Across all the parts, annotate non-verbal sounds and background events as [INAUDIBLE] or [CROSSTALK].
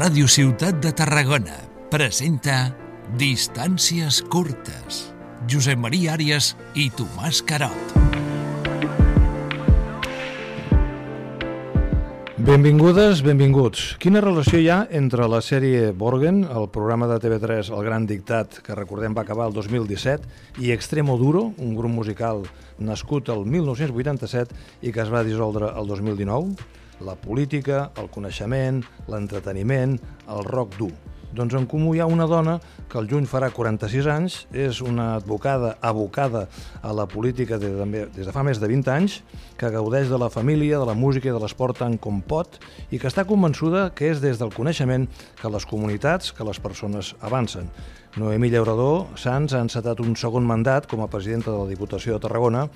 Ràdio Ciutat de Tarragona presenta Distàncies curtes. Josep Maria Àrias i Tomàs Carot. Benvingudes, benvinguts. Quina relació hi ha entre la sèrie Borgen, el programa de TV3 El Gran Dictat, que recordem va acabar el 2017, i Extremo Duro, un grup musical nascut el 1987 i que es va dissoldre el 2019? La política, el coneixement, l'entreteniment, el rock dur. Doncs en comú hi ha una dona que el juny farà 46 anys, és una advocada abocada a la política des de, des de fa més de 20 anys, que gaudeix de la família, de la música i de l'esport tant com pot i que està convençuda que és des del coneixement que les comunitats, que les persones avancen. Noemí Llaurador Sans ha encetat un segon mandat com a presidenta de la Diputació de Tarragona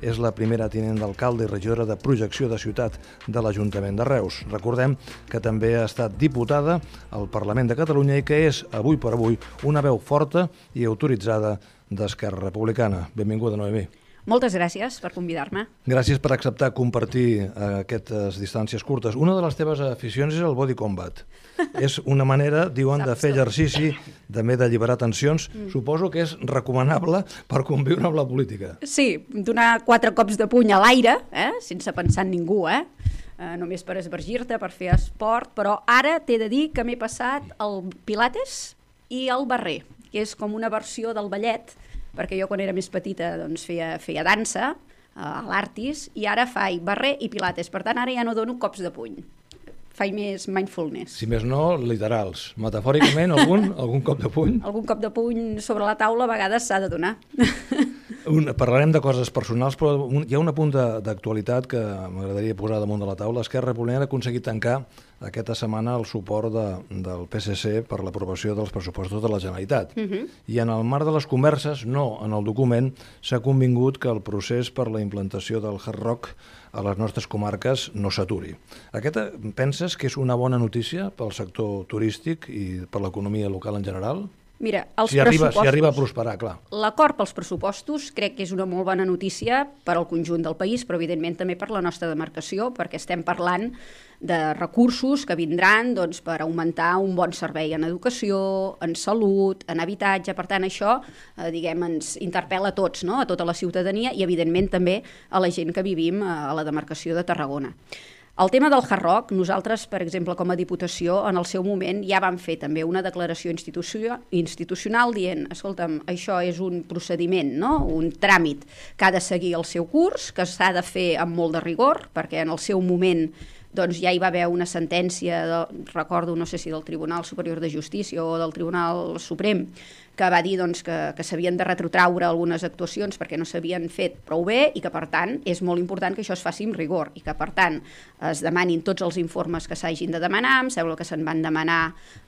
és la primera tinent d'alcalde i regidora de projecció de ciutat de l'Ajuntament de Reus. Recordem que també ha estat diputada al Parlament de Catalunya i que és, avui per avui, una veu forta i autoritzada d'Esquerra Republicana. Benvinguda, Noemí. Moltes gràcies per convidar-me. Gràcies per acceptar compartir eh, aquestes distàncies curtes. Una de les teves aficions és el body combat. [LAUGHS] és una manera, diuen, de fer exercici, també d'alliberar tensions. Mm. Suposo que és recomanable per conviure amb la política. Sí, donar quatre cops de puny a l'aire, eh? sense pensar en ningú, eh? eh només per esvergir-te, per fer esport, però ara t'he de dir que m'he passat el pilates i el barrer, que és com una versió del ballet, perquè jo quan era més petita doncs, feia, feia dansa eh, a l'Artis i ara faig barrer i pilates, per tant ara ja no dono cops de puny faig més mindfulness. Si més no, literals. Metafòricament, algun, [LAUGHS] algun cop de puny? Algun cop de puny sobre la taula a vegades s'ha de donar. [LAUGHS] Un, parlarem de coses personals, però un, hi ha un apunt d'actualitat que m'agradaria posar damunt de la taula. Esquerra Republicana ha aconseguit tancar aquesta setmana el suport de, del PSC per l'aprovació dels pressupostos de la Generalitat. Uh mhm. -huh. I en el marc de les converses, no en el document, s'ha convingut que el procés per la implantació del hard rock a les nostres comarques no s'aturi. Aquesta penses que és una bona notícia pel sector turístic i per l'economia local en general? Mira, els si arriba, si arriba a prosperar, clar. L'acord pels pressupostos crec que és una molt bona notícia per al conjunt del país, però evidentment també per la nostra demarcació, perquè estem parlant de recursos que vindran doncs, per augmentar un bon servei en educació, en salut, en habitatge. Per tant, això eh, diguem, ens interpel·la a tots, no? a tota la ciutadania i, evidentment, també a la gent que vivim eh, a la demarcació de Tarragona. El tema del hard rock, nosaltres, per exemple, com a Diputació, en el seu moment ja vam fer també una declaració institucional dient, escolta'm, això és un procediment, no? un tràmit que ha de seguir el seu curs, que s'ha de fer amb molt de rigor, perquè en el seu moment doncs ja hi va haver una sentència, de, recordo, no sé si del Tribunal Superior de Justícia o del Tribunal Suprem, que va dir doncs, que, que s'havien de retrotraure algunes actuacions perquè no s'havien fet prou bé i que, per tant, és molt important que això es faci amb rigor i que, per tant, es demanin tots els informes que s'hagin de demanar. Em sembla que se'n van demanar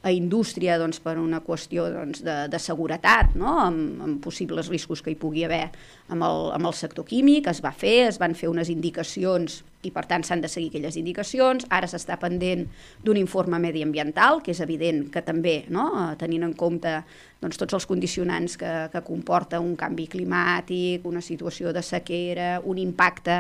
a indústria doncs, per una qüestió doncs, de, de seguretat, no? amb, amb possibles riscos que hi pugui haver amb el, amb el sector químic. Es va fer, es van fer unes indicacions i per tant s'han de seguir aquelles indicacions. Ara s'està pendent d'un informe mediambiental, que és evident que també, no? tenint en compte doncs, tots els condicionants que, que comporta un canvi climàtic, una situació de sequera, un impacte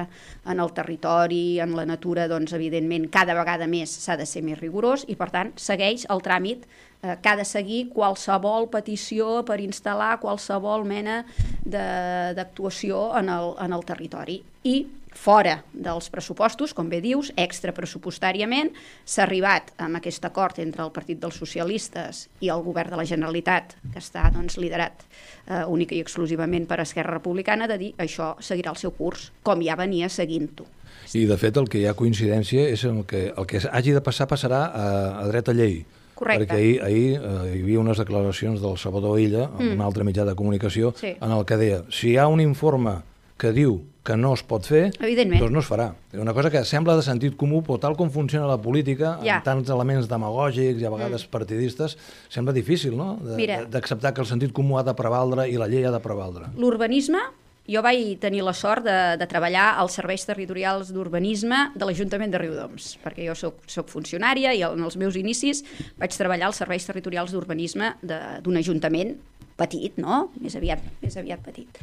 en el territori, en la natura, doncs, evidentment, cada vegada més s'ha de ser més rigorós i, per tant, segueix el tràmit eh, que ha de seguir qualsevol petició per instal·lar qualsevol mena d'actuació en, el, en el territori. I fora dels pressupostos, com bé dius, extrapressupostàriament, s'ha arribat amb aquest acord entre el Partit dels Socialistes i el Govern de la Generalitat, que està doncs, liderat eh, única i exclusivament per Esquerra Republicana, de dir això seguirà el seu curs, com ja venia seguint-ho. I, de fet, el que hi ha coincidència és el que el que hagi de passar passarà a, a dreta llei. Correcte. Perquè ahir, ahir eh, hi havia unes declaracions del Salvador Illa, mm. un altre mitjà de comunicació, sí. en el que deia, si hi ha un informe que diu que no es pot fer, doncs no es farà. És una cosa que sembla de sentit comú, però tal com funciona la política, ja. amb tants elements demagògics i a vegades mm. partidistes, sembla difícil, no?, d'acceptar que el sentit comú ha de prevaldre i la llei ha de prevaldre. L'urbanisme jo vaig tenir la sort de, de treballar als serveis territorials d'urbanisme de l'Ajuntament de Riudoms, perquè jo soc, soc funcionària i en els meus inicis vaig treballar als serveis territorials d'urbanisme d'un ajuntament petit, no? Més aviat, més aviat petit.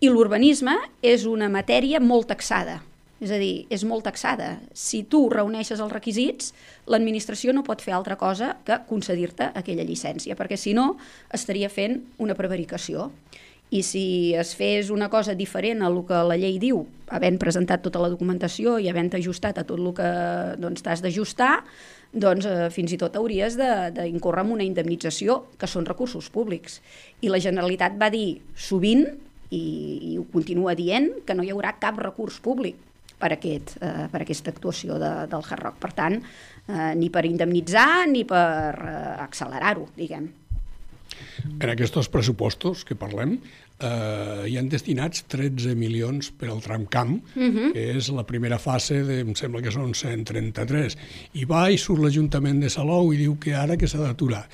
I l'urbanisme és una matèria molt taxada. És a dir, és molt taxada. Si tu reuneixes els requisits, l'administració no pot fer altra cosa que concedir-te aquella llicència, perquè si no estaria fent una prevaricació. I si es fes una cosa diferent a el que la llei diu, havent presentat tota la documentació i havent ajustat a tot el que doncs, t'has d'ajustar, doncs eh, fins i tot hauries d'incórrer en una indemnització, que són recursos públics. I la Generalitat va dir sovint, i, i ho continua dient, que no hi haurà cap recurs públic per, aquest, eh, per aquesta actuació de, del Hard Rock. Per tant, eh, ni per indemnitzar ni per eh, accelerar-ho, diguem. En aquests pressupostos que parlem, eh, hi han destinats 13 milions per al tramcamp, uh mhm. -huh. que és la primera fase, de, em sembla que són 133. I va i surt l'Ajuntament de Salou i diu que ara que s'ha d'aturar.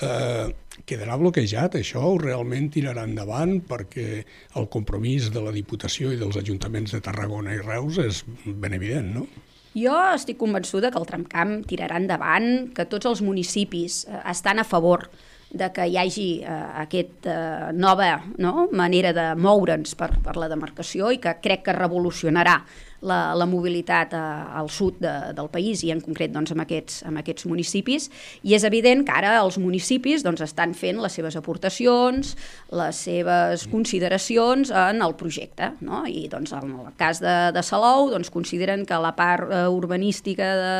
Eh, quedarà bloquejat això o realment tirarà endavant perquè el compromís de la Diputació i dels ajuntaments de Tarragona i Reus és ben evident, no? Jo estic convençuda que el tramcamp tirarà endavant, que tots els municipis eh, estan a favor de que hi hagi eh, aquesta eh, nova no? manera de moure'ns per, per la demarcació i que crec que revolucionarà la, la mobilitat a, al sud de, del país i en concret doncs, amb, aquests, amb aquests municipis i és evident que ara els municipis doncs, estan fent les seves aportacions, les seves consideracions en el projecte no? i doncs, en el cas de, de Salou doncs, consideren que la part uh, urbanística de,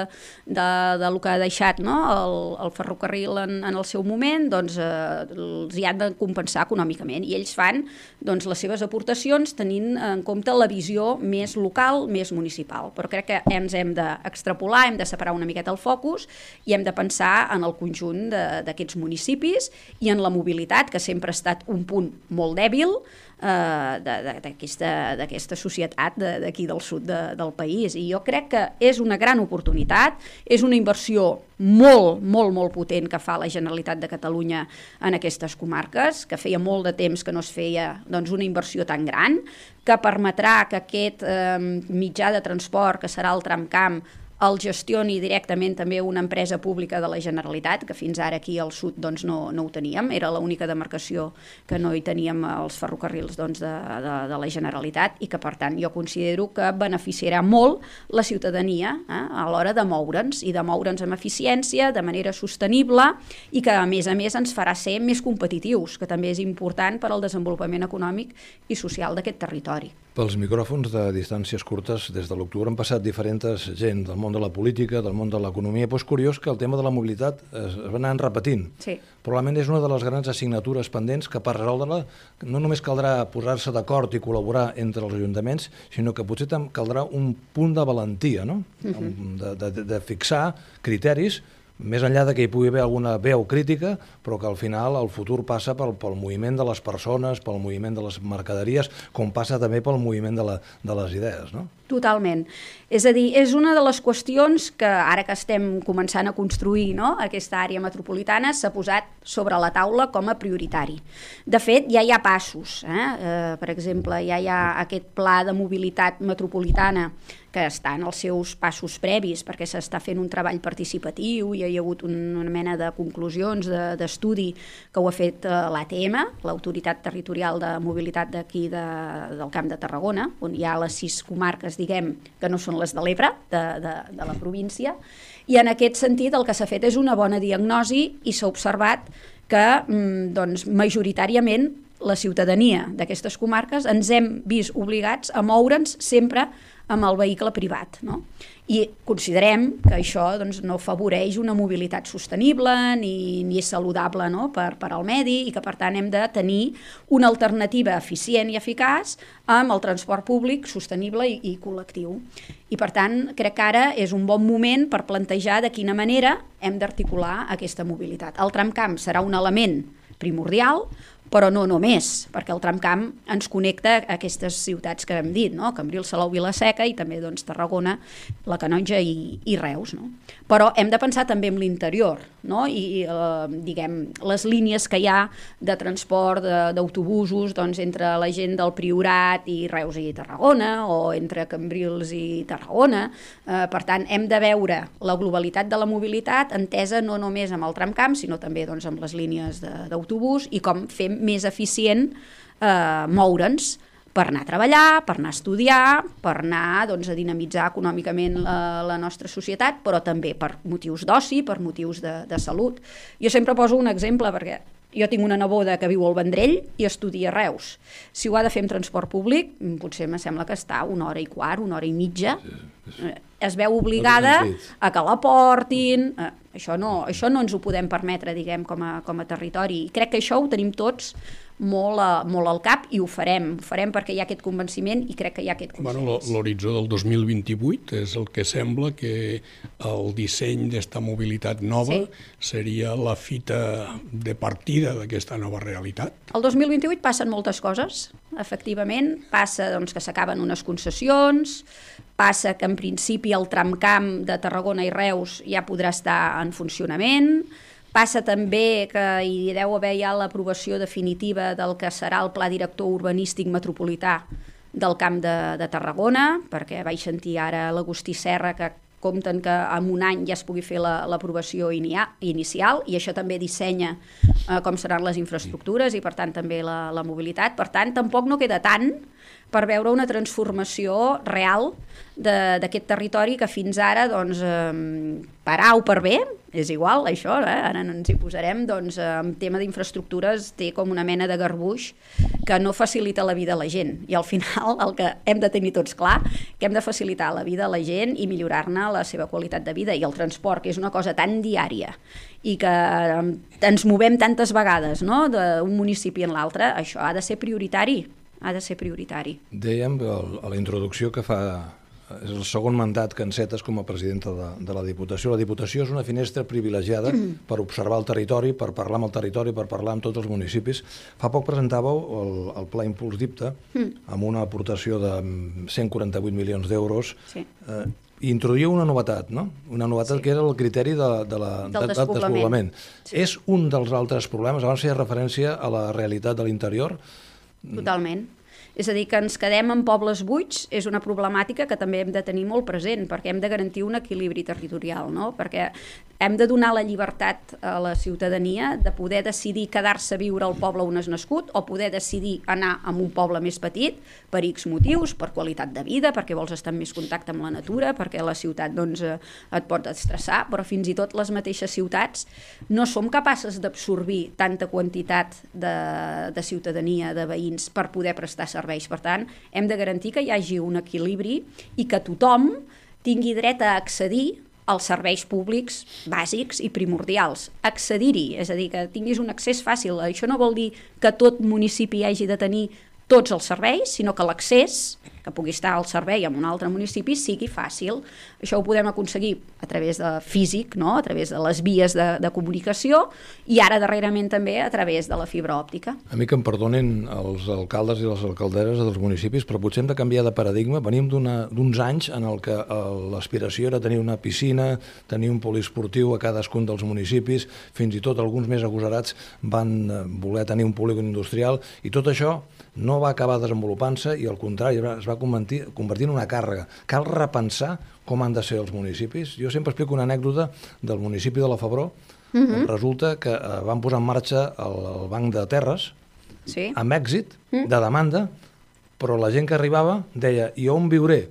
de, de lo que ha deixat no? el, el ferrocarril en, en el seu moment doncs, uh, els hi han de compensar econòmicament i ells fan doncs, les seves aportacions tenint en compte la visió més local, més municipal. Però crec que ens hem d'extrapolar, hem de separar una miqueta el focus i hem de pensar en el conjunt d'aquests municipis i en la mobilitat, que sempre ha estat un punt molt dèbil, eh, d'aquesta societat d'aquí de, del sud de, del país. I jo crec que és una gran oportunitat, és una inversió molt, molt, molt potent que fa la Generalitat de Catalunya en aquestes comarques, que feia molt de temps que no es feia doncs, una inversió tan gran, que permetrà que aquest eh, mitjà de transport, que serà el tramcamp, el gestioni directament també una empresa pública de la Generalitat, que fins ara aquí al sud doncs, no, no ho teníem, era l'única demarcació que no hi teníem els ferrocarrils doncs, de, de, de la Generalitat i que per tant jo considero que beneficiarà molt la ciutadania eh, a l'hora de moure'ns i de moure'ns amb eficiència, de manera sostenible i que a més a més ens farà ser més competitius, que també és important per al desenvolupament econòmic i social d'aquest territori. Pels micròfons de distàncies curtes, des de l'octubre han passat diferents gent del món de la política, del món de l'economia, però és curiós que el tema de la mobilitat es, es va anar repetint. Sí. Probablement és una de les grans assignatures pendents que per resoldre-la no només caldrà posar-se d'acord i col·laborar entre els ajuntaments, sinó que potser caldrà un punt de valentia, no? Uh mhm. -huh. de, de, de fixar criteris més enllà de que hi pugui haver alguna veu crítica, però que al final el futur passa pel, pel moviment de les persones, pel moviment de les mercaderies, com passa també pel moviment de, la, de les idees, no? Totalment. És a dir, és una de les qüestions que ara que estem començant a construir no, aquesta àrea metropolitana s'ha posat sobre la taula com a prioritari. De fet, ja hi ha passos. Eh? Eh, per exemple, ja hi ha aquest pla de mobilitat metropolitana que està en els seus passos previs perquè s'està fent un treball participatiu i hi ha hagut una mena de conclusions d'estudi de, que ho ha fet eh, l'ATM, l'Autoritat Territorial de Mobilitat d'aquí de, del Camp de Tarragona, on hi ha les sis comarques, diguem, que no són les de l'Ebre, de, de, de la província, i en aquest sentit el que s'ha fet és una bona diagnosi i s'ha observat que mm, doncs, majoritàriament la ciutadania d'aquestes comarques ens hem vist obligats a moure'ns sempre amb el vehicle privat. No? I considerem que això doncs, no afavoreix una mobilitat sostenible ni, ni és saludable no? per, per al medi i que per tant hem de tenir una alternativa eficient i eficaç amb el transport públic sostenible i, i col·lectiu. I per tant crec que ara és un bon moment per plantejar de quina manera hem d'articular aquesta mobilitat. El tramcamp serà un element primordial, però no només, perquè el tramcamp ens connecta a aquestes ciutats que hem dit, no? Cambril, Salou, Vilaseca i també doncs, Tarragona, la Canonja i, i Reus. No? Però hem de pensar també en l'interior no? i eh, diguem, les línies que hi ha de transport d'autobusos doncs, entre la gent del Priorat i Reus i Tarragona o entre Cambrils i Tarragona. Eh, per tant, hem de veure la globalitat de la mobilitat entesa no només amb el tramcamp, sinó també doncs, amb les línies d'autobús i com fem més eficient eh, moure'ns per anar a treballar, per anar a estudiar, per anar doncs, a dinamitzar econòmicament la, la nostra societat, però també per motius d'oci, per motius de, de salut. Jo sempre poso un exemple perquè jo tinc una neboda que viu al Vendrell i estudia a Reus. Si ho ha de fer en transport públic, mm, potser me sembla que està una hora i quart, una hora i mitja. Eh, es veu obligada a que la portin. Això no, això no ens ho podem permetre, diguem, com a, com a territori. I crec que això ho tenim tots molt, a, molt al cap i ho farem. Ho farem perquè hi ha aquest convenciment i crec que hi ha aquest consens. Bueno, L'horitzó del 2028 és el que sembla que el disseny d'esta mobilitat nova sí. seria la fita de partida d'aquesta nova realitat. El 2028 passen moltes coses, efectivament. Passa doncs, que s'acaben unes concessions, passa que en principi el tramcamp de Tarragona i Reus ja podrà estar en funcionament, Passa també que hi deu haver ja l'aprovació definitiva del que serà el Pla Director Urbanístic Metropolità del Camp de, de Tarragona, perquè vaig sentir ara l'Agustí Serra que compten que en un any ja es pugui fer l'aprovació la, inicial i això també dissenya eh, com seran les infraestructures i per tant també la, la mobilitat. Per tant, tampoc no queda tant per veure una transformació real d'aquest territori que fins ara, doncs, eh, per A o per B, és igual això, eh? ara ens hi posarem, doncs en tema d'infraestructures té com una mena de garbuix que no facilita la vida a la gent. I al final el que hem de tenir tots clar, que hem de facilitar la vida a la gent i millorar-ne la seva qualitat de vida. I el transport, que és una cosa tan diària i que ens movem tantes vegades no? d'un municipi en l'altre, això ha de ser prioritari ha de ser prioritari. Dèiem a la introducció que fa és el segon mandat que encetes com a presidenta de, de la Diputació. La Diputació és una finestra privilegiada mm. per observar el territori, per parlar amb el territori, per parlar amb tots els municipis. Fa poc presentàveu el, el Pla Impuls d'IPTA mm. amb una aportació de 148 milions d'euros. Sí. Eh, i introduïa una novetat, no? Una novetat sí. que era el criteri de, de la, del de, despoblament. despoblament. Sí. És un dels altres problemes. Abans feia referència a la realitat de l'interior. Totalment. És a dir, que ens quedem en pobles buits és una problemàtica que també hem de tenir molt present, perquè hem de garantir un equilibri territorial, no? perquè hem de donar la llibertat a la ciutadania de poder decidir quedar-se a viure al poble on és nascut o poder decidir anar a un poble més petit per X motius, per qualitat de vida, perquè vols estar en més contacte amb la natura, perquè la ciutat doncs, eh, et pot estressar, però fins i tot les mateixes ciutats no som capaces d'absorbir tanta quantitat de, de ciutadania, de veïns, per poder prestar serveis serveis. Per tant, hem de garantir que hi hagi un equilibri i que tothom tingui dret a accedir als serveis públics bàsics i primordials. Accedir-hi, és a dir, que tinguis un accés fàcil. Això no vol dir que tot municipi hagi de tenir tots els serveis, sinó que l'accés que pugui estar al servei en un altre municipi sigui fàcil. Això ho podem aconseguir a través de físic, no? a través de les vies de, de comunicació i ara darrerament també a través de la fibra òptica. A mi que em perdonen els alcaldes i les alcalderes dels municipis, però potser hem de canviar de paradigma. Venim d'uns anys en el que eh, l'aspiració era tenir una piscina, tenir un poliesportiu a cadascun dels municipis, fins i tot alguns més agosarats van eh, voler tenir un polígon industrial, i tot això no va acabar desenvolupant-se i al contrari es va convertir, convertir en una càrrega. Cal repensar com han de ser els municipis. Jo sempre explico una anècdota del municipi de la Febró, uh mhm. -huh. resulta que eh, van posar en marxa el, el banc de terres sí. amb èxit uh mhm. -huh. de demanda, però la gent que arribava deia, i on viuré?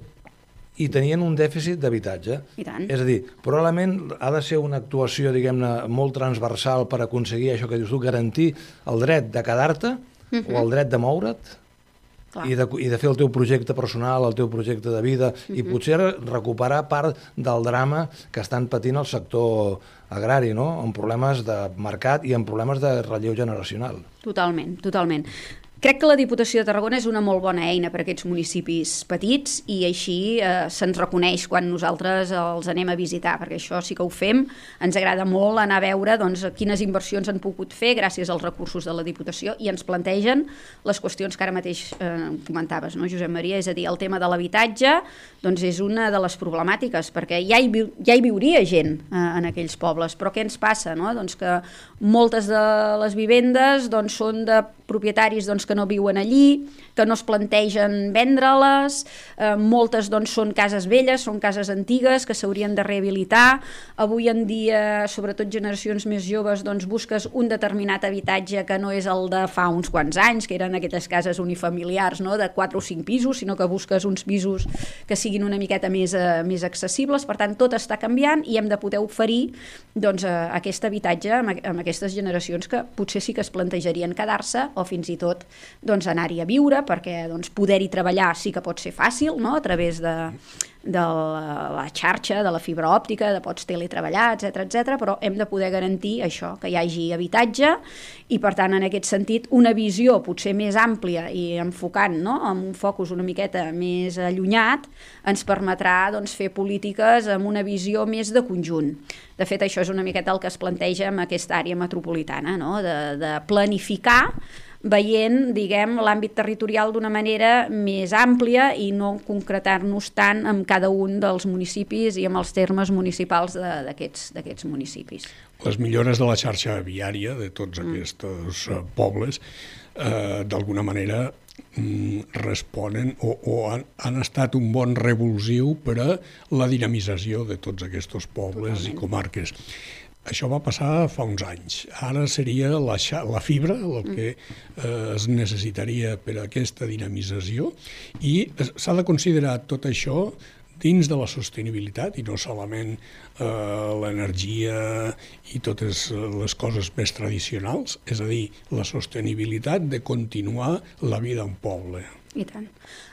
i tenien un dèficit d'habitatge. És a dir, probablement ha de ser una actuació, diguem-ne, molt transversal per aconseguir això que dius tu, garantir el dret de quedar-te, uh -huh. o el dret de moure't i de, i de fer el teu projecte personal, el teu projecte de vida, uh -huh. i potser recuperar part del drama que estan patint el sector agrari, no? amb problemes de mercat i amb problemes de relleu generacional. Totalment, totalment. Crec que la Diputació de Tarragona és una molt bona eina per a aquests municipis petits i així eh, se'ns reconeix quan nosaltres els anem a visitar, perquè això sí que ho fem. Ens agrada molt anar a veure doncs, quines inversions han pogut fer gràcies als recursos de la Diputació i ens plantegen les qüestions que ara mateix eh, comentaves, no, Josep Maria? És a dir, el tema de l'habitatge doncs és una de les problemàtiques, perquè ja hi, ja hi viuria gent eh, en aquells pobles, però què ens passa? No? Doncs que moltes de les vivendes doncs, són de propietaris doncs, que no viuen allí, que no es plantegen vendre-les, eh, moltes doncs, són cases velles, són cases antigues que s'haurien de rehabilitar. Avui en dia, sobretot generacions més joves, doncs, busques un determinat habitatge que no és el de fa uns quants anys, que eren aquelles cases unifamiliars no? de 4 o 5 pisos, sinó que busques uns pisos que siguin una miqueta més, eh, més accessibles. Per tant, tot està canviant i hem de poder oferir doncs, eh, aquest habitatge amb, amb aquestes generacions que potser sí que es plantejarien quedar-se o fins i tot doncs, anar-hi a viure perquè doncs, poder-hi treballar sí que pot ser fàcil no? a través de, de la xarxa, de la fibra òptica, de pots teletreballar, etc etc. però hem de poder garantir això, que hi hagi habitatge i per tant en aquest sentit una visió potser més àmplia i enfocant no? amb un focus una miqueta més allunyat ens permetrà doncs, fer polítiques amb una visió més de conjunt. De fet, això és una miqueta el que es planteja en aquesta àrea metropolitana, no? de, de planificar veient, diguem, l'àmbit territorial d'una manera més àmplia i no concretar-nos tant amb cada un dels municipis i amb els termes municipals d'aquests municipis. Les millores de la xarxa viària de tots mm. aquests uh, pobles eh, d'alguna manera mm, responen o, o han, han estat un bon revulsiu per a la dinamització de tots aquests pobles Totalment. i comarques. Això va passar fa uns anys. Ara seria la, la fibra el que eh, es necessitaria per a aquesta dinamització i s'ha de considerar tot això dins de la sostenibilitat i no solament eh, l'energia i totes les coses més tradicionals, és a dir, la sostenibilitat de continuar la vida en poble. I tant.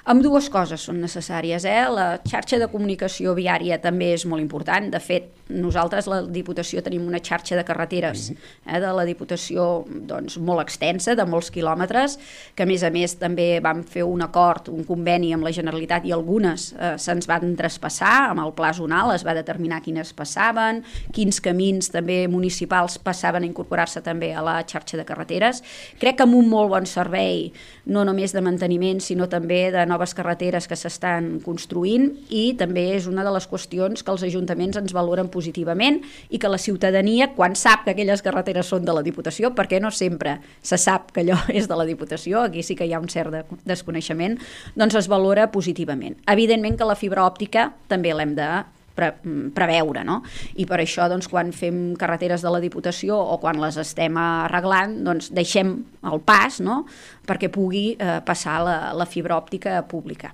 Amb dues coses són necessàries. Eh? La xarxa de comunicació viària també és molt important. De fet, nosaltres, la Diputació, tenim una xarxa de carreteres mm-hmm. eh, de la Diputació doncs, molt extensa, de molts quilòmetres, que a més a més també vam fer un acord, un conveni amb la Generalitat i algunes eh, se'ns van traspassar amb el pla zonal, es va determinar quines passaven, quins camins també municipals passaven a incorporar-se també a la xarxa de carreteres. Crec que amb un molt bon servei, no només de manteniment, sinó també de noves noves carreteres que s'estan construint i també és una de les qüestions que els ajuntaments ens valoren positivament i que la ciutadania, quan sap que aquelles carreteres són de la Diputació, perquè no sempre se sap que allò [LAUGHS] és de la Diputació, aquí sí que hi ha un cert de desconeixement, doncs es valora positivament. Evidentment que la fibra òptica també l'hem de pre preveure, no? I per això, doncs, quan fem carreteres de la Diputació o quan les estem arreglant, doncs deixem el pas, no?, perquè pugui eh, passar la, la fibra òptica pública.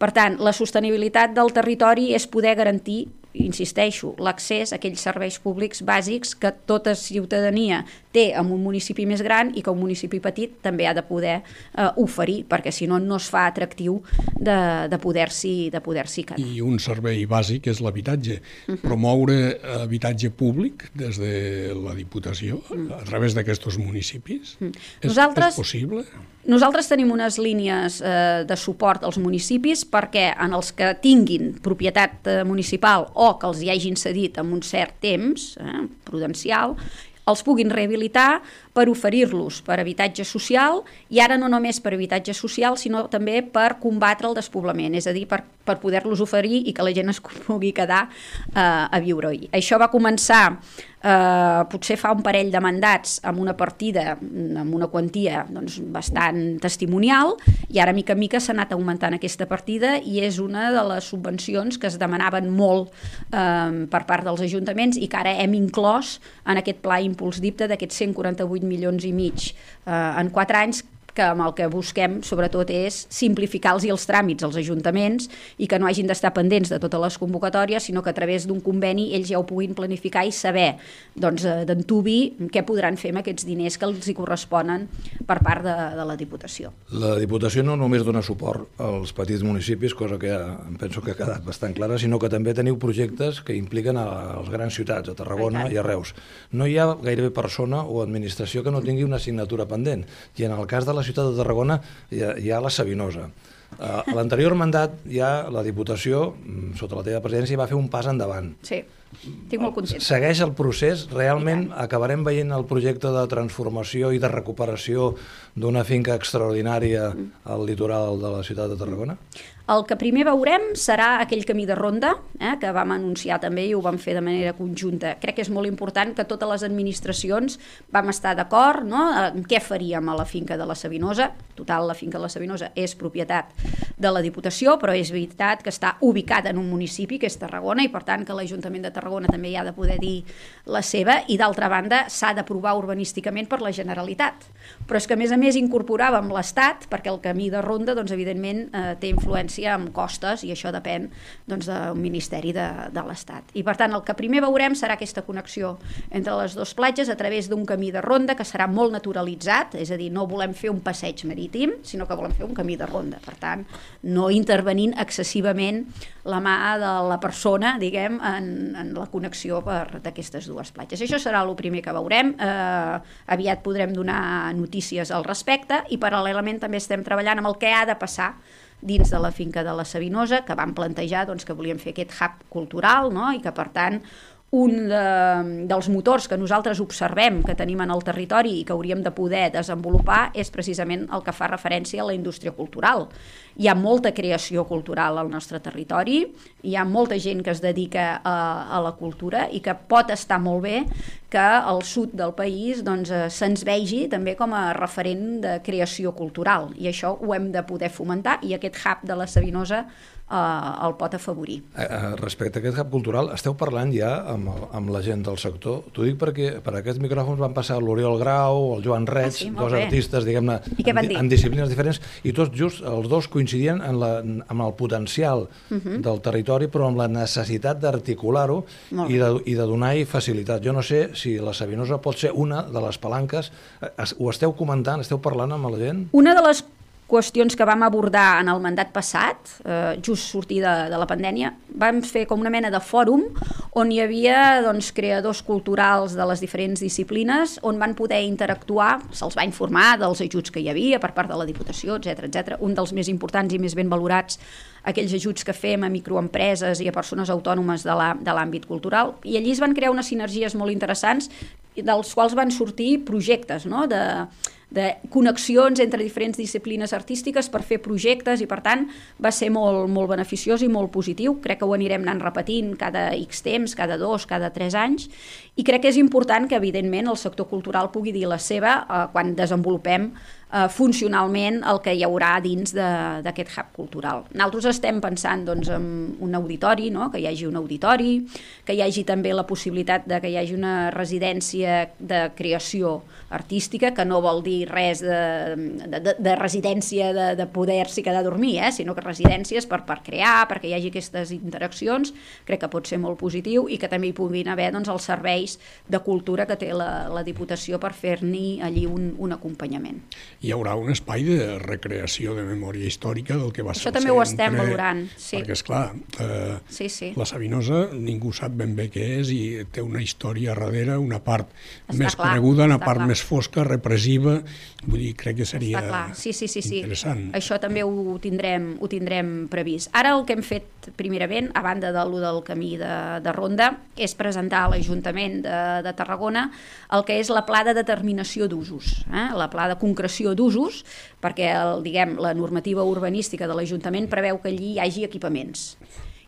Per tant, la sostenibilitat del territori és poder garantir insisteixo, l'accés a aquells serveis públics bàsics que tota ciutadania té en un municipi més gran i que un municipi petit també ha de poder eh, oferir, perquè si no no es fa atractiu de, de poder-s'hi de poder quedar. I un servei bàsic és l'habitatge. Uh -huh. Promoure habitatge públic des de la Diputació uh -huh. a través d'aquests municipis uh -huh. és, Nosaltres... és possible? Nosaltres tenim unes línies eh, de suport als municipis perquè en els que tinguin propietat eh, municipal o que els hi hagin cedit en un cert temps eh, prudencial, els puguin rehabilitar per oferir-los per habitatge social i ara no només per habitatge social sinó també per combatre el despoblament, és a dir, per, per poder-los oferir i que la gent es pugui quedar eh, a viure-hi. Això va començar eh, potser fa un parell de mandats amb una partida, amb una quantia doncs, bastant testimonial i ara mica en mica s'ha anat augmentant aquesta partida i és una de les subvencions que es demanaven molt eh, per part dels ajuntaments i que ara hem inclòs en aquest pla Impuls d'IPTA d'aquests 148 milions i mig eh, en 4 anys que amb el que busquem sobretot és simplificar-los els tràmits als ajuntaments i que no hagin d'estar pendents de totes les convocatòries, sinó que a través d'un conveni ells ja ho puguin planificar i saber doncs, eh, d'entubi què podran fer amb aquests diners que els hi corresponen per part de, de la Diputació. La Diputació no només dona suport als petits municipis, cosa que ja em penso que ha quedat bastant clara, sinó que també teniu projectes que impliquen a les grans ciutats, a Tarragona i a Reus. No hi ha gairebé persona o administració que no tingui una assignatura pendent. I en el cas de la ciutat de Tarragona hi ha, hi ha la Sabinosa. A l'anterior mandat ja la Diputació, mm, sota la teva presidència, va fer un pas endavant. Sí. Estic molt contenta. Segueix el procés, realment acabarem veient el projecte de transformació i de recuperació d'una finca extraordinària al litoral de la ciutat de Tarragona? El que primer veurem serà aquell camí de ronda, eh, que vam anunciar també i ho vam fer de manera conjunta. Crec que és molt important que totes les administracions vam estar d'acord no, en què faríem a la finca de la Sabinosa. Total, la finca de la Sabinosa és propietat de la Diputació, però és veritat que està ubicada en un municipi, que és Tarragona, i per tant que l'Ajuntament de Tarragona també hi ha de poder dir la seva, i d'altra banda s'ha d'aprovar urbanísticament per la Generalitat. Però és que a més a més incorporàvem l'Estat, perquè el camí de ronda, doncs, evidentment, eh, té influència amb costes i això depèn doncs, del Ministeri de, de l'Estat. I per tant el que primer veurem serà aquesta connexió entre les dues platges a través d'un camí de ronda que serà molt naturalitzat, és a dir, no volem fer un passeig marítim, sinó que volem fer un camí de ronda. Per tant, no intervenint excessivament la mà de la persona, diguem, en, en la connexió d'aquestes dues platges. Això serà el primer que veurem. Eh, aviat podrem donar notícies al respecte i paral·lelament també estem treballant amb el que ha de passar dins de la finca de la Sabinosa, que van plantejar doncs, que volien fer aquest hub cultural no? i que, per tant, un de, dels motors que nosaltres observem que tenim en el territori i que hauríem de poder desenvolupar és precisament el que fa referència a la indústria cultural. Hi ha molta creació cultural al nostre territori, hi ha molta gent que es dedica a, a la cultura i que pot estar molt bé que al sud del país doncs, eh, se'ns vegi també com a referent de creació cultural i això ho hem de poder fomentar i aquest hub de la Sabinosa eh, el pot afavorir. Eh, eh, respecte a aquest hub cultural, esteu parlant ja amb, amb la gent del sector? T'ho dic perquè per aquests micròfons van passar l'Oriol Grau, el Joan Reig, ah, sí, dos bé. artistes, diguem-ne, en, en disciplines diferents, i tots just, els dos coincidien en, la, en el potencial uh mhm. -huh. del territori, però amb la necessitat d'articular-ho i, de, i de donar-hi facilitat. Jo no sé si la Sabinosa pot ser una de les palanques. Eh, ho esteu comentant, esteu parlant amb la gent? Una de les qüestions que vam abordar en el mandat passat, eh, just sortir de, de la pandèmia, vam fer com una mena de fòrum on hi havia doncs, creadors culturals de les diferents disciplines on van poder interactuar, se'ls va informar dels ajuts que hi havia per part de la Diputació, etc etc. Un dels més importants i més ben valorats aquells ajuts que fem a microempreses i a persones autònomes de l'àmbit cultural, i allí es van crear unes sinergies molt interessants dels quals van sortir projectes no? de, de connexions entre diferents disciplines artístiques per fer projectes i per tant va ser molt, molt beneficiós i molt positiu. Crec que ho anirem anant repetint cada X temps, cada dos, cada tres anys i crec que és important que evidentment el sector cultural pugui dir la seva eh, quan desenvolupem eh, funcionalment el que hi haurà dins d'aquest hub cultural. Nosaltres estem pensant doncs, en un auditori, no? que hi hagi un auditori, que hi hagi també la possibilitat de que hi hagi una residència de creació artística, que no vol dir res de, de, de residència de, de poder-s'hi quedar a dormir, eh? sinó que residències per, per crear, perquè hi hagi aquestes interaccions, crec que pot ser molt positiu i que també hi puguin haver doncs, els serveis de cultura que té la, la Diputació per fer-n'hi allí un, un acompanyament hi haurà un espai de recreació de memòria històrica del que va Això ser Això també ho estem valorant, sí. Perquè, esclar, eh, sí, sí. la Sabinosa ningú sap ben bé què és i té una història darrere, una part està més clar, coneguda, una part clar. més fosca, repressiva, vull dir, crec que seria sí, sí, sí, sí. interessant. Això també ho tindrem, ho tindrem previst. Ara el que hem fet primerament, a banda de lo del camí de, de Ronda, és presentar a l'Ajuntament de, de Tarragona el que és la pla de determinació d'usos, eh? la pla de concreció concreció d'usos, perquè el, diguem, la normativa urbanística de l'Ajuntament preveu que allí hi hagi equipaments.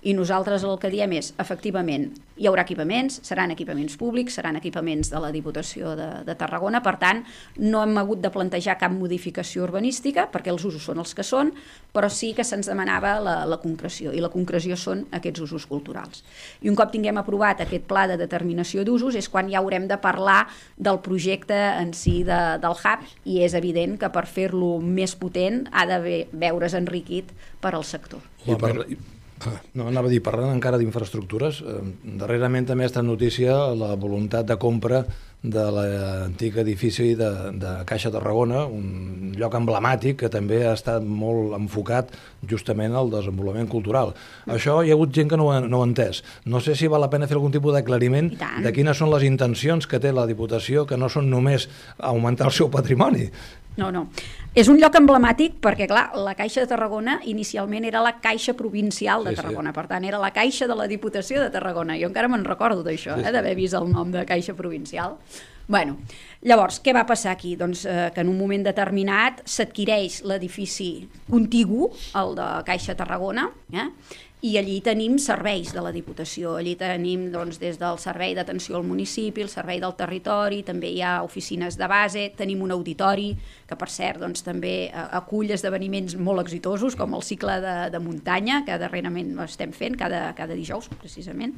I nosaltres el que diem és, efectivament, hi haurà equipaments, seran equipaments públics, seran equipaments de la Diputació de, de Tarragona, per tant, no hem hagut de plantejar cap modificació urbanística, perquè els usos són els que són, però sí que se'ns demanava la, la concreció, i la concreció són aquests usos culturals. I un cop tinguem aprovat aquest pla de determinació d'usos és quan ja haurem de parlar del projecte en si de, del hub, i és evident que per fer-lo més potent ha de veure's enriquit per al sector. I per, no, anava a dir, parlant encara d'infraestructures, eh, darrerament també ha estat notícia la voluntat de compra de l'antic edifici de, de Caixa Tarragona, un lloc emblemàtic que també ha estat molt enfocat justament al desenvolupament cultural. Això hi ha hagut gent que no, no ho ha entès. No sé si val la pena fer algun tipus d'aclariment de quines són les intencions que té la Diputació, que no són només augmentar el seu patrimoni, no, no. És un lloc emblemàtic perquè, clar, la Caixa de Tarragona inicialment era la Caixa Provincial de Sí, sí. Tarragona, per tant, era la Caixa de la Diputació de Tarragona. Jo encara me'n recordo d'això, Sí, eh, sí. d'haver vist el nom de Caixa Provincial. Bueno, llavors, què va passar aquí? Doncs eh, que en un moment determinat s'adquireix l'edifici contigu, el de Caixa Tarragona, eh? I allí tenim serveis de la Diputació. Allí tenim doncs, des del servei d'atenció al municipi, el servei del territori, també hi ha oficines de base, tenim un auditori que, per cert, doncs, també eh, acull esdeveniments molt exitosos, com el cicle de, de muntanya, que darrerament estem fent cada, cada dijous, precisament.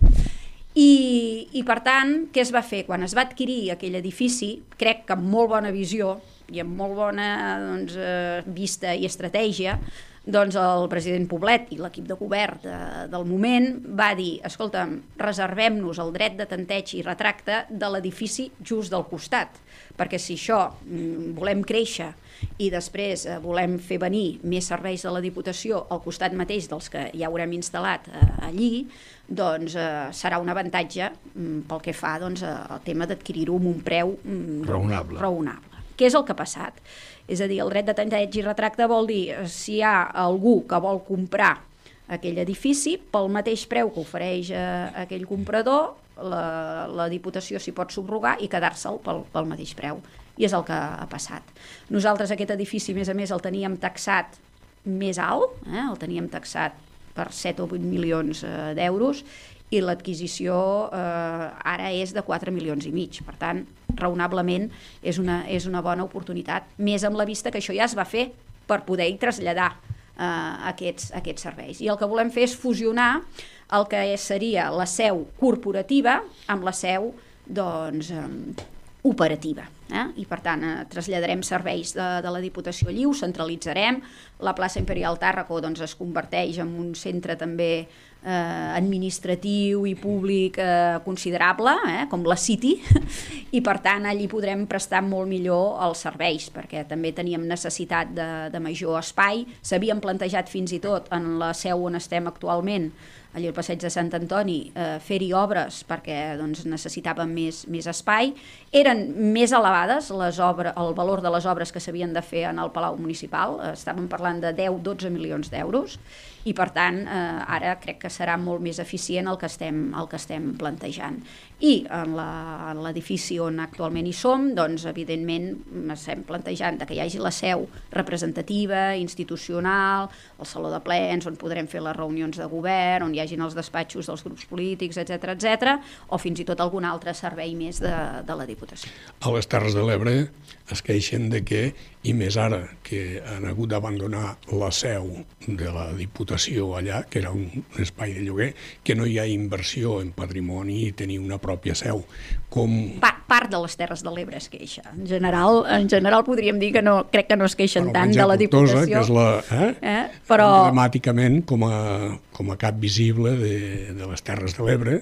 I, I, per tant, què es va fer? Quan es va adquirir aquell edifici, crec que amb molt bona visió i amb molt bona doncs, eh, vista i estratègia, doncs el president Poblet i l'equip de govern de, del moment va dir, escolta'm, reservem-nos el dret de tanteig i retracte de l'edifici just del costat, perquè si això mm, volem créixer i després eh, volem fer venir més serveis de la Diputació al costat mateix dels que ja haurem instal·lat eh, allí, doncs eh, serà un avantatge mm, pel que fa doncs, eh, al tema d'adquirir-ho amb un preu mm, Raonable. raonable. Què és el que ha passat? És a dir, el dret de tanteig i retracte vol dir eh, si hi ha algú que vol comprar aquell edifici pel mateix preu que ofereix eh, aquell comprador, la, la Diputació s'hi pot subrogar i quedar-se'l pel, pel mateix preu. I és el que ha passat. Nosaltres aquest edifici, a més a més, el teníem taxat més alt, eh? el teníem taxat per 7 o 8 milions eh, d'euros i l'adquisició eh, ara és de 4 milions i mig. Per tant, raonablement és una, és una bona oportunitat, més amb la vista que això ja es va fer per poder-hi traslladar eh, aquests, aquests serveis. I el que volem fer és fusionar el que seria la seu corporativa amb la seu doncs, eh, operativa. Eh? I per tant eh, traslladarem serveis de, de la Diputació ho centralitzarem, la plaça Imperial Tàrraco doncs, es converteix en un centre també eh, administratiu i públic eh, considerable, eh, com la City, [LAUGHS] i per tant allí podrem prestar molt millor els serveis, perquè també teníem necessitat de, de major espai, s'havien plantejat fins i tot en la seu on estem actualment, allà al passeig de Sant Antoni, eh, fer-hi obres perquè doncs, necessitàvem més, més espai. Eren més elevades les obres, el valor de les obres que s'havien de fer en el Palau Municipal, eh, estàvem parlant de 10-12 milions d'euros, i per tant eh, ara crec que serà molt més eficient el que estem, el que estem plantejant. I en l'edifici on actualment hi som, doncs evidentment estem plantejant que hi hagi la seu representativa, institucional, el saló de plens on podrem fer les reunions de govern, on hi hagin els despatxos dels grups polítics, etc etc, o fins i tot algun altre servei més de, de la Diputació. A les Terres de l'Ebre es queixen de que, i més ara que han hagut d'abandonar la seu de la Diputació allà, que era un espai de lloguer, que no hi ha inversió en patrimoni i tenir una pròpia seu. Com Pa part de les Terres de l'Ebre es queixa. En general, en general podríem dir que no, crec que no es queixen tant de la Diputació. que és la, eh? Eh? Però- emblemàticament com a, com a cap visible de, de les Terres de l'Ebre,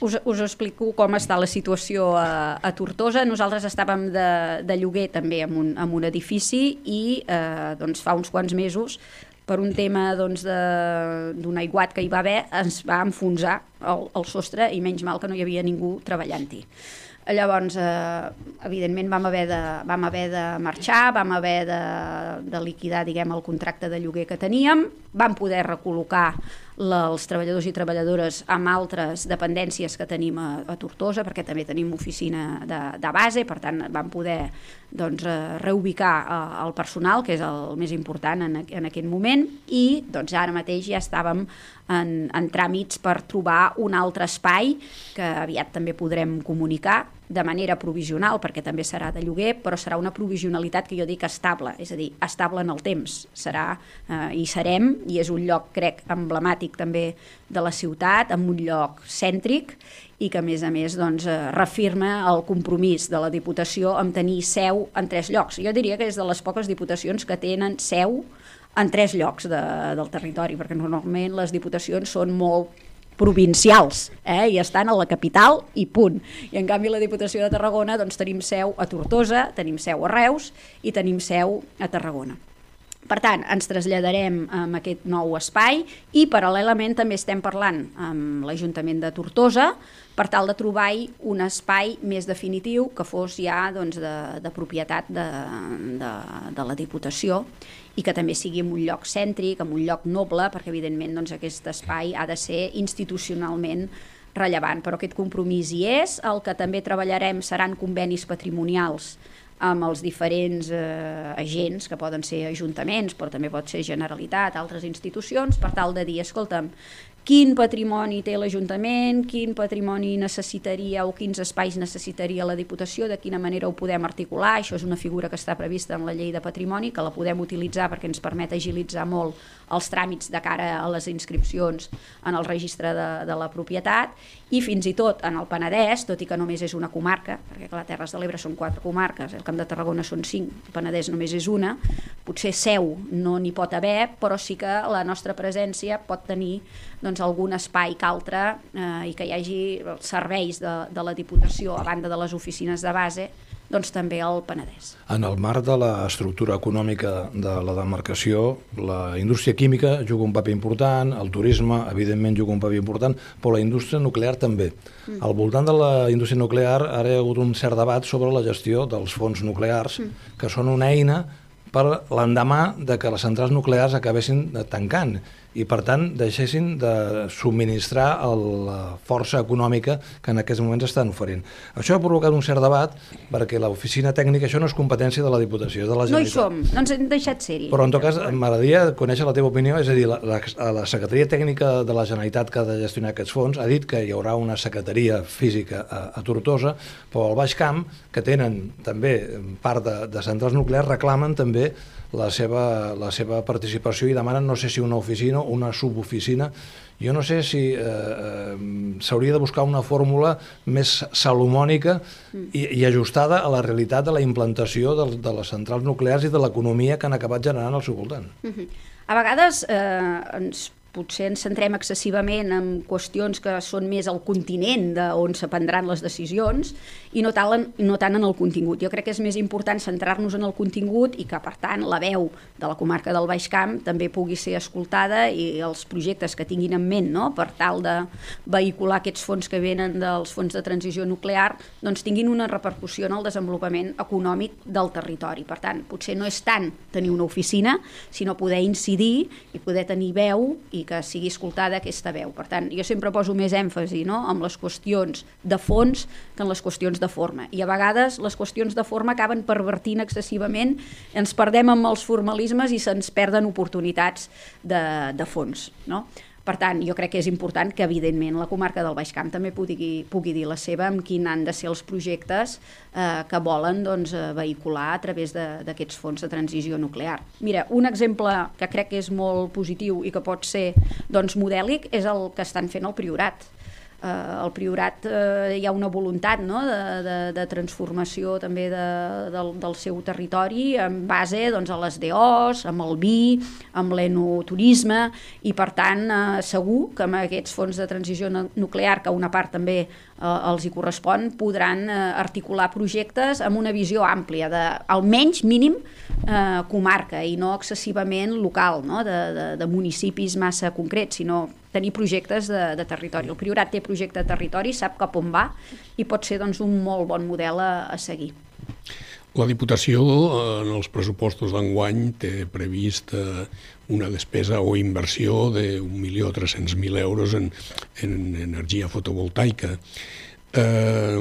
Us, us explico com està la situació a, a Tortosa. Nosaltres estàvem de, de lloguer també en un, en un edifici i eh, doncs fa uns quants mesos per un tema doncs, de- d'un aiguat que hi va haver, ens va enfonsar el, el sostre i menys mal que no hi havia ningú treballant-hi. Llavors, eh, evidentment, vam haver, de, vam haver de marxar, vam haver de, de liquidar diguem, el contracte de lloguer que teníem, vam poder recol·locar la, els treballadors i treballadores amb altres dependències que tenim a, a Tortosa, perquè també tenim oficina de, de base, per tant vam poder doncs, eh, reubicar eh, el personal, que és el més important en, en aquest moment, i doncs, ara mateix ja estàvem en, en tràmits per trobar un altre espai que aviat també podrem comunicar de manera provisional, perquè també serà de lloguer, però serà una provisionalitat que jo dic estable, és a dir, estable en el temps. Serà, eh, i serem, i és un lloc, crec, emblemàtic també de la ciutat, amb un lloc cèntric, i que a més a més doncs, eh, refirma el compromís de la Diputació amb tenir seu en tres llocs. Jo diria que és de les poques diputacions que tenen seu en tres llocs de, del territori, perquè normalment les diputacions són molt provincials eh? i estan a la capital i punt. I en canvi la Diputació de Tarragona doncs, tenim seu a Tortosa, tenim seu a Reus i tenim seu a Tarragona. Per tant, ens traslladarem a aquest nou espai i paral·lelament també estem parlant amb l'Ajuntament de Tortosa per tal de trobar un espai més definitiu que fos ja doncs, de, de propietat de, de, de la Diputació i que també sigui en un lloc cèntric, en un lloc noble, perquè evidentment doncs, aquest espai ha de ser institucionalment rellevant, però aquest compromís hi és. El que també treballarem seran convenis patrimonials amb els diferents eh, agents, que poden ser ajuntaments, però també pot ser Generalitat, altres institucions, per tal de dir, escolta'm, quin patrimoni té l'Ajuntament, quin patrimoni necessitaria o quins espais necessitaria la Diputació, de quina manera ho podem articular. Això és una figura que està prevista en la llei de patrimoni, que la podem utilitzar perquè ens permet agilitzar molt els tràmits de cara a les inscripcions en el registre de, de la propietat i fins i tot en el Penedès, tot i que només és una comarca, perquè clar, Terres de l'Ebre són quatre comarques, el Camp de Tarragona són cinc, el Penedès només és una, potser seu no n'hi pot haver, però sí que la nostra presència pot tenir doncs, algun espai que altre eh, i que hi hagi serveis de, de la Diputació a banda de les oficines de base doncs també al Penedès. En el marc de l'estructura econòmica de la demarcació, la indústria química juga un paper important, el turisme, evidentment, juga un paper important, però la indústria nuclear també. Mm. Al voltant de la indústria nuclear ara hi ha hagut un cert debat sobre la gestió dels fons nuclears, mm. que són una eina per l'endemà de que les centrals nuclears acabessin tancant i per tant deixessin de subministrar la força econòmica que en aquests moments estan oferint. Això ha provocat un cert debat perquè l'oficina tècnica, això no és competència de la Diputació, de la Generalitat. No hi som, no ens hem deixat ser-hi. Però en tot cas m'agradaria conèixer la teva opinió, és a dir, la, la, la Secretaria Tècnica de la Generalitat que ha de gestionar aquests fons ha dit que hi haurà una secretaria física a, a Tortosa, però al Baix Camp, que tenen també part de, de centrals nuclears, reclamen també la seva, la seva participació i demanen no sé si una oficina o una suboficina. Jo no sé si eh, eh, s'hauria de buscar una fórmula més salomònica i, i ajustada a la realitat de la implantació de, de les centrals nuclears i de l'economia que han acabat generant al seu voltant. Uh -huh. A vegades eh, ens potser ens centrem excessivament en qüestions que són més al continent de on se prendran les decisions i no tant, no tant en el contingut. Jo crec que és més important centrar-nos en el contingut i que, per tant, la veu de la comarca del Baix Camp també pugui ser escoltada i els projectes que tinguin en ment no? per tal de vehicular aquests fons que venen dels fons de transició nuclear doncs tinguin una repercussió en el desenvolupament econòmic del territori. Per tant, potser no és tant tenir una oficina, sinó poder incidir i poder tenir veu i i que sigui escoltada aquesta veu. Per tant, jo sempre poso més èmfasi no? en les qüestions de fons que en les qüestions de forma. I a vegades les qüestions de forma acaben pervertint excessivament, ens perdem amb els formalismes i se'ns perden oportunitats de, de fons. No? Per tant, jo crec que és important que, evidentment, la comarca del Baix Camp també pugui, pugui dir la seva amb quin han de ser els projectes eh, que volen doncs, eh, vehicular a través d'aquests fons de transició nuclear. Mira, un exemple que crec que és molt positiu i que pot ser doncs, modèlic és el que estan fent al Priorat eh, al Priorat eh, hi ha una voluntat no? de, de, de transformació també de, del, del seu territori en base doncs, a les DOs, amb el vi, amb l'enoturisme i per tant eh, segur que amb aquests fons de transició nuclear, que una part també eh, els hi correspon, podran eh, articular projectes amb una visió àmplia, de, almenys mínim eh, comarca i no excessivament local, no? De, de, de municipis massa concrets, sinó tenir projectes de, de territori. El Priorat té projecte de territori, sap cap on va i pot ser doncs, un molt bon model a, a seguir. La Diputació en els pressupostos d'enguany té previst una despesa o inversió de 1.300.000 euros en, en energia fotovoltaica. Eh,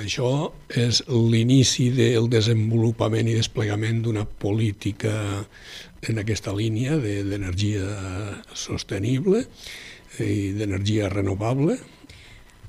això és l'inici del desenvolupament i desplegament d'una política en aquesta línia d'energia de, sostenible i d'energia renovable.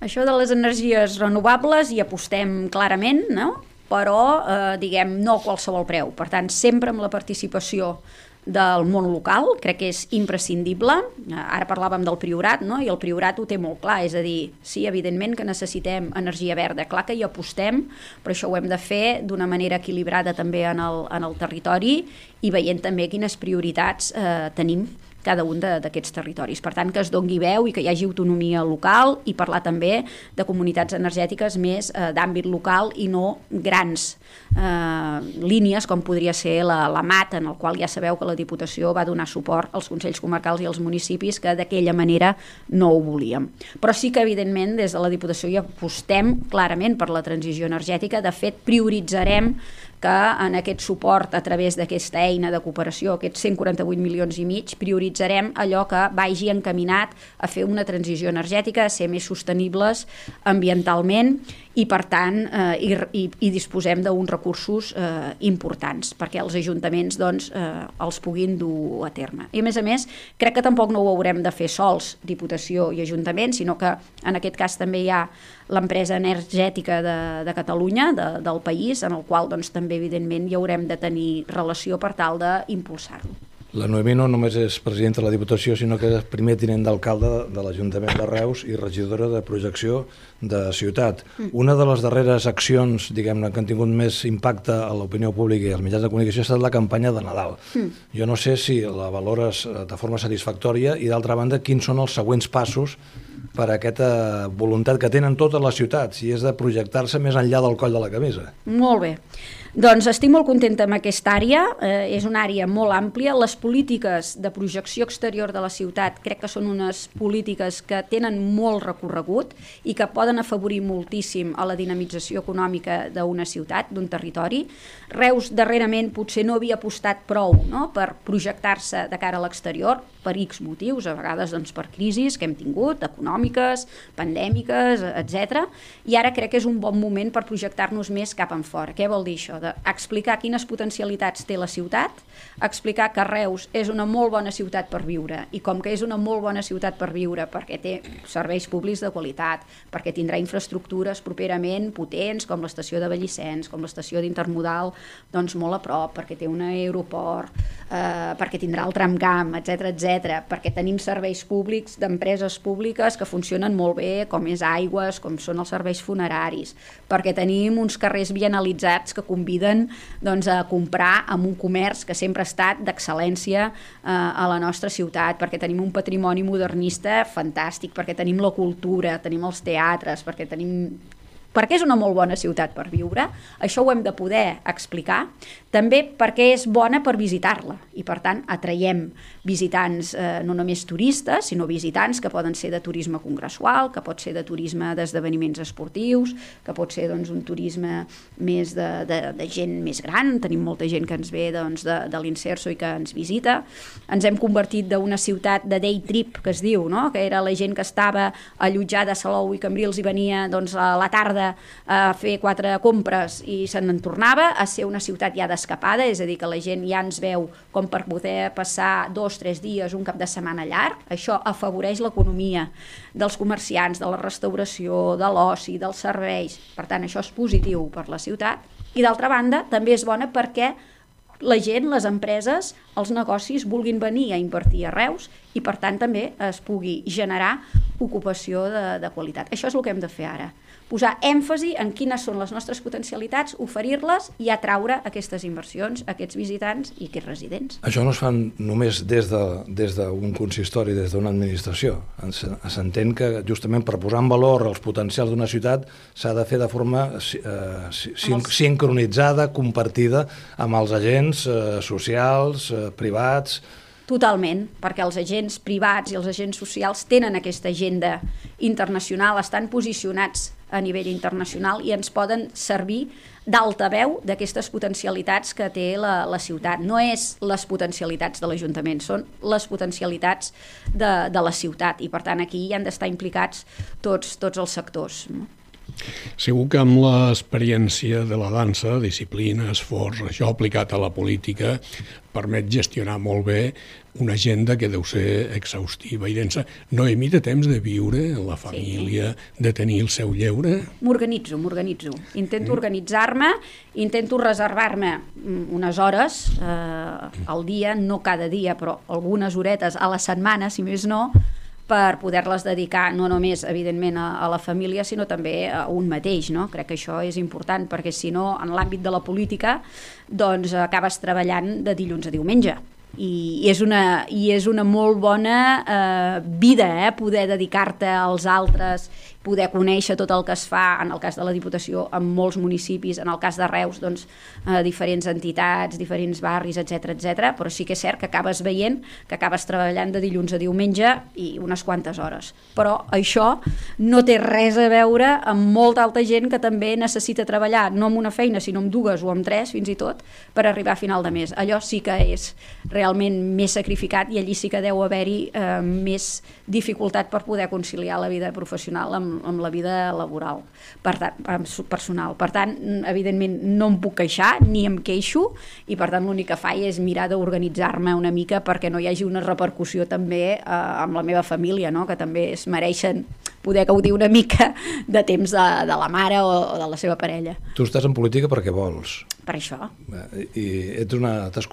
Això de les energies renovables hi apostem clarament, no? però eh, diguem no a qualsevol preu. Per tant, sempre amb la participació del món local, crec que és imprescindible. Ara parlàvem del Priorat, no? i el Priorat ho té molt clar, és a dir, sí, evidentment que necessitem energia verda, clar que hi apostem, però això ho hem de fer d'una manera equilibrada també en el, en el territori i veient també quines prioritats eh, tenim cada un d'aquests territoris. Per tant, que es dongui veu i que hi hagi autonomia local i parlar també de comunitats energètiques més eh, d'àmbit local i no grans eh, línies com podria ser la, la MAT, en el qual ja sabeu que la Diputació va donar suport als Consells Comarcals i als municipis que d'aquella manera no ho volíem. Però sí que, evidentment, des de la Diputació ja apostem clarament per la transició energètica. De fet, prioritzarem que en aquest suport a través d'aquesta eina de cooperació, aquests 148 milions i mig, prioritzarem allò que vagi encaminat a fer una transició energètica, a ser més sostenibles ambientalment i per tant eh, i, i, i disposem d'uns recursos eh, importants perquè els ajuntaments doncs, eh, els puguin dur a terme. I a més a més, crec que tampoc no ho haurem de fer sols, Diputació i Ajuntament, sinó que en aquest cas també hi ha l'empresa energètica de, de Catalunya, de, del país, en el qual doncs, també evidentment hi haurem de tenir relació per tal d'impulsar-lo. La Noemí no només és presidenta de la Diputació, sinó que és primer tinent d'alcalde de l'Ajuntament de Reus i regidora de projecció de ciutat. Mm. Una de les darreres accions, diguem-ne, que han tingut més impacte a l'opinió pública i als mitjans de comunicació ha estat la campanya de Nadal. Mm. Jo no sé si la valores eh, de forma satisfactòria i, d'altra banda, quins són els següents passos per a aquesta voluntat que tenen totes les ciutats, si és de projectar-se més enllà del coll de la camisa. Molt bé. Doncs estic molt contenta amb aquesta àrea, eh, és una àrea molt àmplia. Les polítiques de projecció exterior de la ciutat crec que són unes polítiques que tenen molt recorregut i que poden afavorir moltíssim a la dinamització econòmica d'una ciutat, d'un territori. Reus darrerament potser no havia apostat prou no? per projectar-se de cara a l'exterior, per X motius, a vegades doncs, per crisis que hem tingut, econòmiques, pandèmiques, etc. I ara crec que és un bon moment per projectar-nos més cap en fora. Què vol dir això? d'explicar quines potencialitats té la ciutat, explicar que Reus és una molt bona ciutat per viure i com que és una molt bona ciutat per viure perquè té serveis públics de qualitat, perquè tindrà infraestructures properament potents com l'estació de Vallissens, com l'estació d'Intermodal, doncs molt a prop, perquè té un aeroport, eh, perquè tindrà el tramcamp, etc etc, perquè tenim serveis públics d'empreses públiques que funcionen molt bé, com és aigües, com són els serveis funeraris, perquè tenim uns carrers bienalitzats que conviden doncs, a comprar amb un comerç que sempre ha estat d'excel·lència eh, a la nostra ciutat, perquè tenim un patrimoni modernista fantàstic, perquè tenim la cultura, tenim els teatres, perquè tenim perquè és una molt bona ciutat per viure, això ho hem de poder explicar, també perquè és bona per visitar-la i per tant atraiem visitants eh, no només turistes, sinó visitants que poden ser de turisme congressual, que pot ser de turisme d'esdeveniments esportius, que pot ser doncs, un turisme més de, de, de gent més gran, tenim molta gent que ens ve doncs, de, de l'Inserso i que ens visita. Ens hem convertit d'una ciutat de day trip, que es diu, no? que era la gent que estava allotjada a Salou i Cambrils i venia doncs, a la tarda a fer quatre compres i se n'en tornava, a ser una ciutat ja d'escapada, és a dir, que la gent ja ens veu com per poder passar dos, tres dies, un cap de setmana llarg. Això afavoreix l'economia dels comerciants, de la restauració, de l'oci, dels serveis. Per tant, això és positiu per la ciutat. I d'altra banda, també és bona perquè la gent, les empreses, els negocis vulguin venir a invertir a Reus i per tant també es pugui generar ocupació de, de qualitat. Això és el que hem de fer ara posar èmfasi en quines són les nostres potencialitats, oferir-les i atraure aquestes inversions, aquests visitants i aquests residents. Això no es fa només des d'un de, des consistori, des d'una administració. S'entén que justament per posar en valor els potencials d'una ciutat s'ha de fer de forma eh, sin sincronitzada, compartida amb els agents eh, socials, eh, privats, Totalment, perquè els agents privats i els agents socials tenen aquesta agenda internacional, estan posicionats a nivell internacional i ens poden servir d'altaveu d'aquestes potencialitats que té la, la ciutat. No és les potencialitats de l'Ajuntament, són les potencialitats de, de la ciutat i per tant aquí hi han d'estar implicats tots, tots els sectors. No? Segur que amb l'experiència de la dansa, disciplina, esforç, això aplicat a la política, permet gestionar molt bé una agenda que deu ser exhaustiva i densa. No imita temps de viure en la família, sí. de tenir el seu lleure? M'organitzo, m'organitzo. Intento mm. organitzar-me, intento reservar-me unes hores eh, al dia, no cada dia, però algunes horetes a la setmana, si més no, per poder-les dedicar no només, evidentment, a, a la família, sinó també a un mateix. No? Crec que això és important, perquè si no, en l'àmbit de la política, doncs acabes treballant de dilluns a diumenge i és una, i és una molt bona eh, vida eh, poder dedicar-te als altres poder conèixer tot el que es fa, en el cas de la Diputació, en molts municipis, en el cas de Reus, doncs, eh, diferents entitats, diferents barris, etc etc. però sí que és cert que acabes veient que acabes treballant de dilluns a diumenge i unes quantes hores. Però això no té res a veure amb molta alta gent que també necessita treballar, no amb una feina, sinó amb dues o amb tres, fins i tot, per arribar a final de mes. Allò sí que és realment més sacrificat i allí sí que deu haver-hi eh, més dificultat per poder conciliar la vida professional amb, amb, la vida laboral, per tant, personal. Per tant, evidentment, no em puc queixar, ni em queixo, i per tant l'únic que faig és mirar d'organitzar-me una mica perquè no hi hagi una repercussió també eh, amb la meva família, no? que també es mereixen poder gaudir una mica de temps de, de la mare o, o de la seva parella. Tu estàs en política perquè vols. Per això. Eh, I ets una, t'has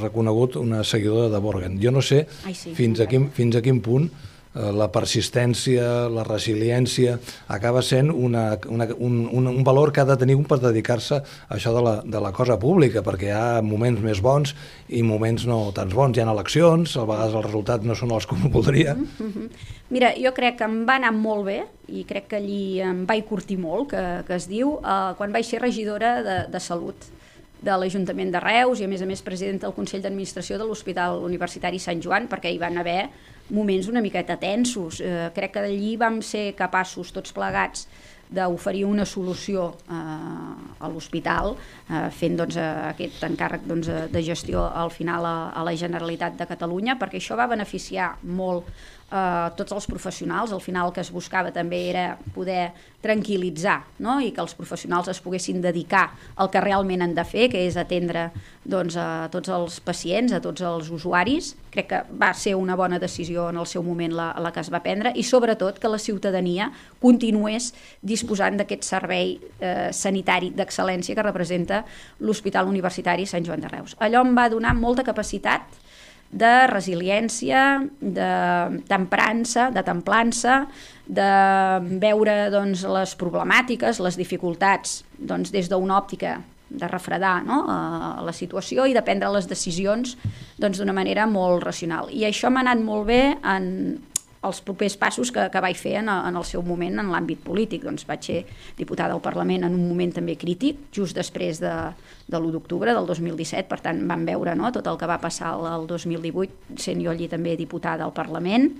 reconegut una seguidora de Borgen. Jo no sé Ai, sí, fins, a quin, fins a quin punt la persistència, la resiliència, acaba sent una, una, un, un, un valor que ha de tenir un per dedicar-se a això de la, de la cosa pública, perquè hi ha moments més bons i moments no tants bons. Hi ha eleccions, a vegades els resultats no són els que voldria. Mm -hmm. Mira, jo crec que em va anar molt bé i crec que allí em vaig curtir molt, que, que es diu, eh, quan vaig ser regidora de, de Salut de l'Ajuntament de Reus i a més a més president del Consell d'Administració de l'Hospital Universitari Sant Joan perquè hi van haver moments una miqueta tensos. Eh, crec que d'allí vam ser capaços tots plegats d'oferir una solució eh, a l'hospital, eh, fent doncs, aquest encàrrec doncs, de gestió al final a, a la Generalitat de Catalunya, perquè això va beneficiar molt eh, tots els professionals. Al final el que es buscava també era poder tranquil·litzar no? i que els professionals es poguessin dedicar al que realment han de fer, que és atendre doncs, a tots els pacients, a tots els usuaris. Crec que va ser una bona decisió en el seu moment la, la que es va prendre i sobretot que la ciutadania continués disposant d'aquest servei eh, sanitari d'excel·lència que representa l'Hospital Universitari Sant Joan de Reus. Allò em va donar molta capacitat de resiliència, de temprança, de templança, de veure doncs, les problemàtiques, les dificultats doncs, des d'una òptica de refredar no? a la situació i de prendre les decisions doncs, d'una doncs, manera molt racional. I això m'ha anat molt bé en els propers passos que, que vaig fer en, en el seu moment en l'àmbit polític. Doncs vaig ser diputada al Parlament en un moment també crític, just després de, de l'1 d'octubre del 2017, per tant vam veure no, tot el que va passar el 2018, sent jo allí també diputada al Parlament,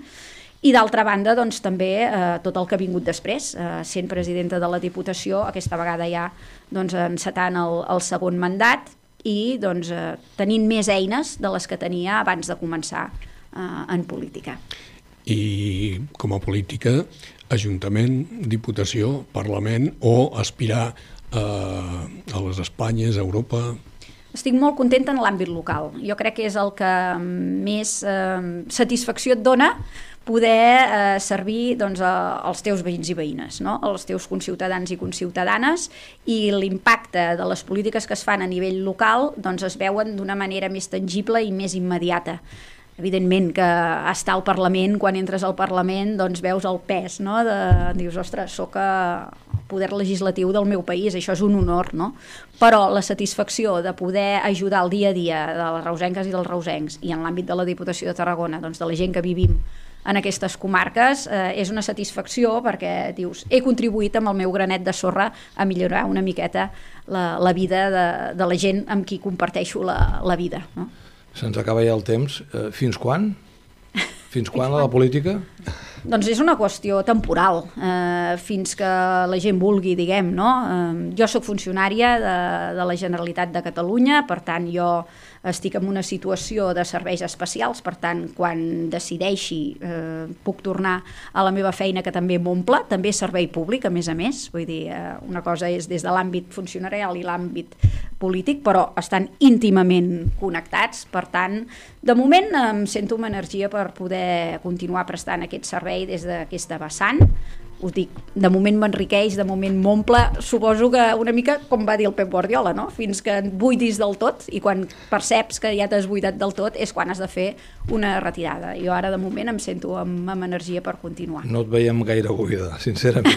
i d'altra banda, doncs, també eh, tot el que ha vingut després, eh, sent presidenta de la Diputació, aquesta vegada ja doncs, encetant el, el segon mandat i doncs, eh, tenint més eines de les que tenia abans de començar eh, en política. I com a política, Ajuntament, Diputació, Parlament o aspirar eh, a les Espanyes, a Europa... Estic molt contenta en l'àmbit local. Jo crec que és el que més eh, satisfacció et dona poder eh, servir doncs, a, als teus veïns i veïnes, no? als teus conciutadans i conciutadanes, i l'impacte de les polítiques que es fan a nivell local doncs, es veuen d'una manera més tangible i més immediata. Evidentment que estar al Parlament, quan entres al Parlament, doncs veus el pes, no? De, dius, ostres, sóc a poder legislatiu del meu país, això és un honor, no? Però la satisfacció de poder ajudar el dia a dia de les reusenques i dels reusencs, i en l'àmbit de la Diputació de Tarragona, doncs de la gent que vivim en aquestes comarques eh, és una satisfacció perquè dius, he contribuït amb el meu granet de sorra a millorar una miqueta la, la vida de, de la gent amb qui comparteixo la, la vida. No? Se'ns acaba ja el temps. Eh, fins quan? Fins quan a la política? Doncs és una qüestió temporal, eh, fins que la gent vulgui, diguem, no? Eh, jo sóc funcionària de, de la Generalitat de Catalunya, per tant jo estic en una situació de serveis especials, per tant, quan decideixi eh, puc tornar a la meva feina que també m'omple, també servei públic, a més a més, vull dir, eh, una cosa és des de l'àmbit funcionarial i l'àmbit polític, però estan íntimament connectats, per tant, de moment em sento amb energia per poder continuar prestant aquest servei des d'aquesta vessant, us dic, de moment m'enriqueix, de moment m'omple, suposo que una mica com va dir el Pep Guardiola, no? fins que et buidis del tot i quan perceps que ja t'has buidat del tot és quan has de fer una retirada. Jo ara, de moment, em sento amb, amb energia per continuar. No et veiem gaire buida, sincerament.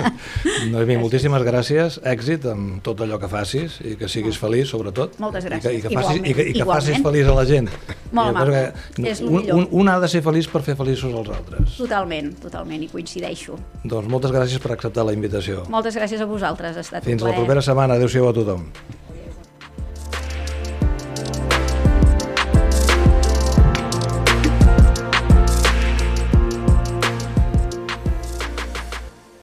[LAUGHS] Noemi, moltíssimes gràcies, èxit amb tot allò que facis i que siguis feliç, sobretot. Moltes I que, gràcies. i que facis, i que, i que Igualment. facis feliç a la gent. Molt amable. És un, un, un ha de ser feliç per fer feliços els altres. Totalment, totalment, i coincideixo. Doncs moltes gràcies per acceptar la invitació. Moltes gràcies a vosaltres, ha estat Fins un la plaer. propera setmana. Adéu-siau a tothom.